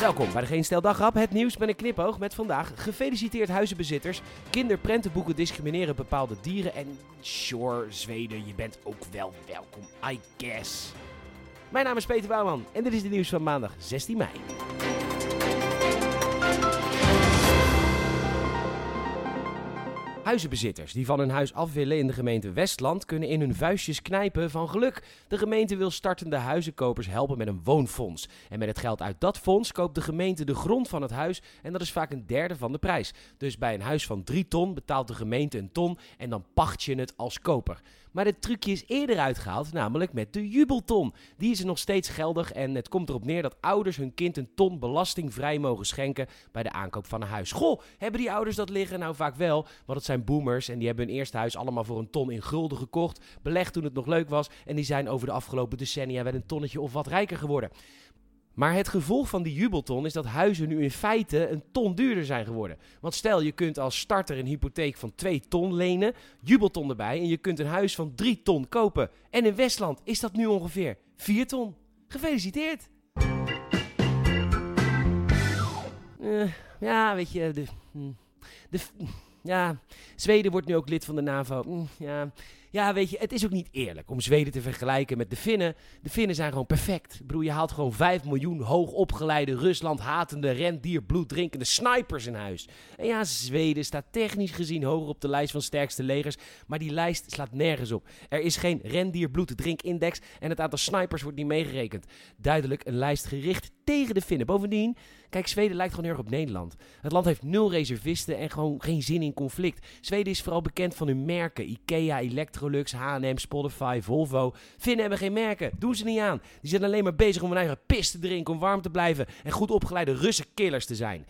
Welkom bij de Geen Stel Dagrap, het nieuws met een knipoog met vandaag gefeliciteerd huizenbezitters, kinderprentenboeken discrimineren bepaalde dieren en sure, Zweden, je bent ook wel welkom, I guess. Mijn naam is Peter Bouwman en dit is de nieuws van maandag 16 mei. Huizenbezitters die van hun huis af willen in de gemeente Westland kunnen in hun vuistjes knijpen van geluk. De gemeente wil startende huizenkopers helpen met een woonfonds. En met het geld uit dat fonds koopt de gemeente de grond van het huis en dat is vaak een derde van de prijs. Dus bij een huis van 3 ton betaalt de gemeente een ton en dan pacht je het als koper. Maar het trucje is eerder uitgehaald, namelijk met de jubelton. Die is er nog steeds geldig en het komt erop neer dat ouders hun kind een ton belastingvrij mogen schenken bij de aankoop van een huis. Goh, hebben die ouders dat liggen? Nou vaak wel, want het zijn boomers en die hebben hun eerste huis allemaal voor een ton in gulden gekocht, belegd toen het nog leuk was en die zijn over de afgelopen decennia wel een tonnetje of wat rijker geworden. Maar het gevolg van die jubelton is dat huizen nu in feite een ton duurder zijn geworden. Want stel je kunt als starter een hypotheek van 2 ton lenen, jubelton erbij en je kunt een huis van 3 ton kopen. En in Westland is dat nu ongeveer 4 ton. Gefeliciteerd! Uh, ja, weet je, de, hm, de, ja, Zweden wordt nu ook lid van de NAVO. Hm, ja, ja, weet je, het is ook niet eerlijk om Zweden te vergelijken met de Finnen. De Finnen zijn gewoon perfect. Ik bedoel, je haalt gewoon 5 miljoen hoogopgeleide, Rusland hatende, rendier, bloeddrinkende snipers in huis. En ja, Zweden staat technisch gezien hoger op de lijst van sterkste legers, maar die lijst slaat nergens op. Er is geen rendier bloeddrinkindex en het aantal snipers wordt niet meegerekend. Duidelijk een lijst gericht tegen de Finnen. Bovendien, kijk, Zweden lijkt gewoon heel erg op Nederland. Het land heeft nul reservisten en gewoon geen zin in conflict. Zweden is vooral bekend van hun merken. Ikea, Electrolux, H&M, Spotify, Volvo. Finnen hebben geen merken. Doen ze niet aan. Die zijn alleen maar bezig om hun eigen pis te drinken, om warm te blijven en goed opgeleide Russen killers te zijn.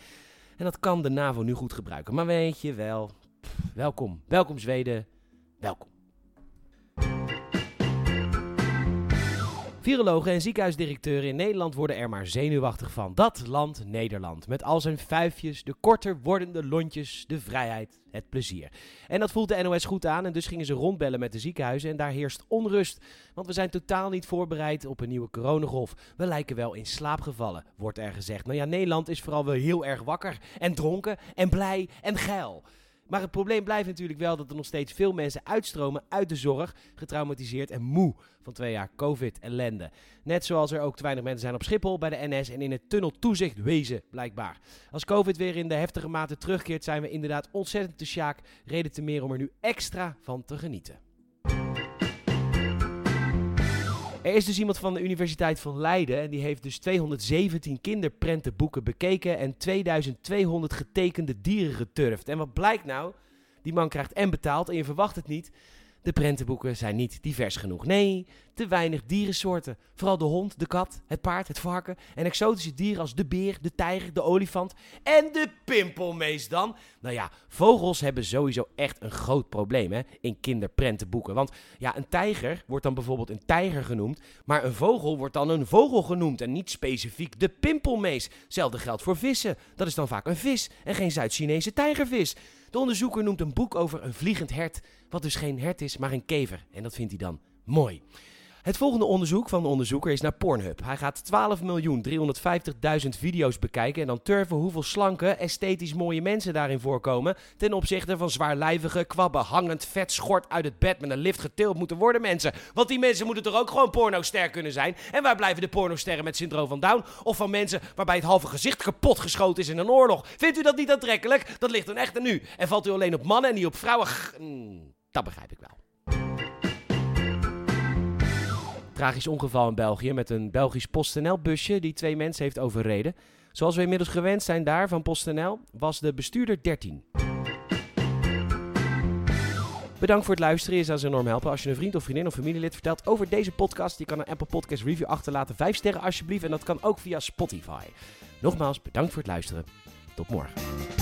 En dat kan de NAVO nu goed gebruiken. Maar weet je wel, welkom. Welkom Zweden. Welkom. Virologen en ziekenhuisdirecteuren in Nederland worden er maar zenuwachtig van. Dat land Nederland. Met al zijn vijfjes, de korter wordende lontjes, de vrijheid, het plezier. En dat voelt de NOS goed aan en dus gingen ze rondbellen met de ziekenhuizen en daar heerst onrust. Want we zijn totaal niet voorbereid op een nieuwe coronagolf. We lijken wel in slaap gevallen, wordt er gezegd. Nou ja, Nederland is vooral wel heel erg wakker en dronken en blij en geil. Maar het probleem blijft natuurlijk wel dat er nog steeds veel mensen uitstromen uit de zorg, getraumatiseerd en moe van twee jaar COVID-ellende. Net zoals er ook te weinig mensen zijn op Schiphol, bij de NS en in het tunneltoezicht wezen, blijkbaar. Als COVID weer in de heftige mate terugkeert, zijn we inderdaad ontzettend te sjaak. Reden te meer om er nu extra van te genieten. Er is dus iemand van de Universiteit van Leiden en die heeft dus 217 kinderprentenboeken bekeken en 2200 getekende dieren geturfd. En wat blijkt nou? Die man krijgt en betaald en je verwacht het niet. De prentenboeken zijn niet divers genoeg. Nee, te weinig dierensoorten. Vooral de hond, de kat, het paard, het varken en exotische dieren als de beer, de tijger, de olifant en de pimpelmees dan. Nou ja, vogels hebben sowieso echt een groot probleem hè, in kinderprentenboeken. Want ja, een tijger wordt dan bijvoorbeeld een tijger genoemd, maar een vogel wordt dan een vogel genoemd en niet specifiek de pimpelmees. Hetzelfde geldt voor vissen. Dat is dan vaak een vis en geen Zuid-Chinese tijgervis. De onderzoeker noemt een boek over een vliegend hert, wat dus geen hert is, maar een kever. En dat vindt hij dan mooi. Het volgende onderzoek van de onderzoeker is naar Pornhub. Hij gaat 12.350.000 video's bekijken en dan turven hoeveel slanke, esthetisch mooie mensen daarin voorkomen ten opzichte van zwaarlijvige, kwabben, hangend vet schort uit het bed met een lift getild moeten worden mensen. Want die mensen moeten toch ook gewoon pornoster kunnen zijn? En waar blijven de pornosterren met syndroom van Down? Of van mensen waarbij het halve gezicht kapot geschoten is in een oorlog? Vindt u dat niet aantrekkelijk? Dat ligt dan echt aan u. En valt u alleen op mannen en niet op vrouwen? Mm, dat begrijp ik wel. Tragisch ongeval in België met een Belgisch PostNL-busje die twee mensen heeft overreden. Zoals we inmiddels gewend zijn daar van PostNL, was de bestuurder 13. Bedankt voor het luisteren. Je zou ze enorm helpen als je een vriend of vriendin of familielid vertelt over deze podcast. Je kan een Apple Podcast review achterlaten. Vijf sterren alsjeblieft. En dat kan ook via Spotify. Nogmaals, bedankt voor het luisteren. Tot morgen.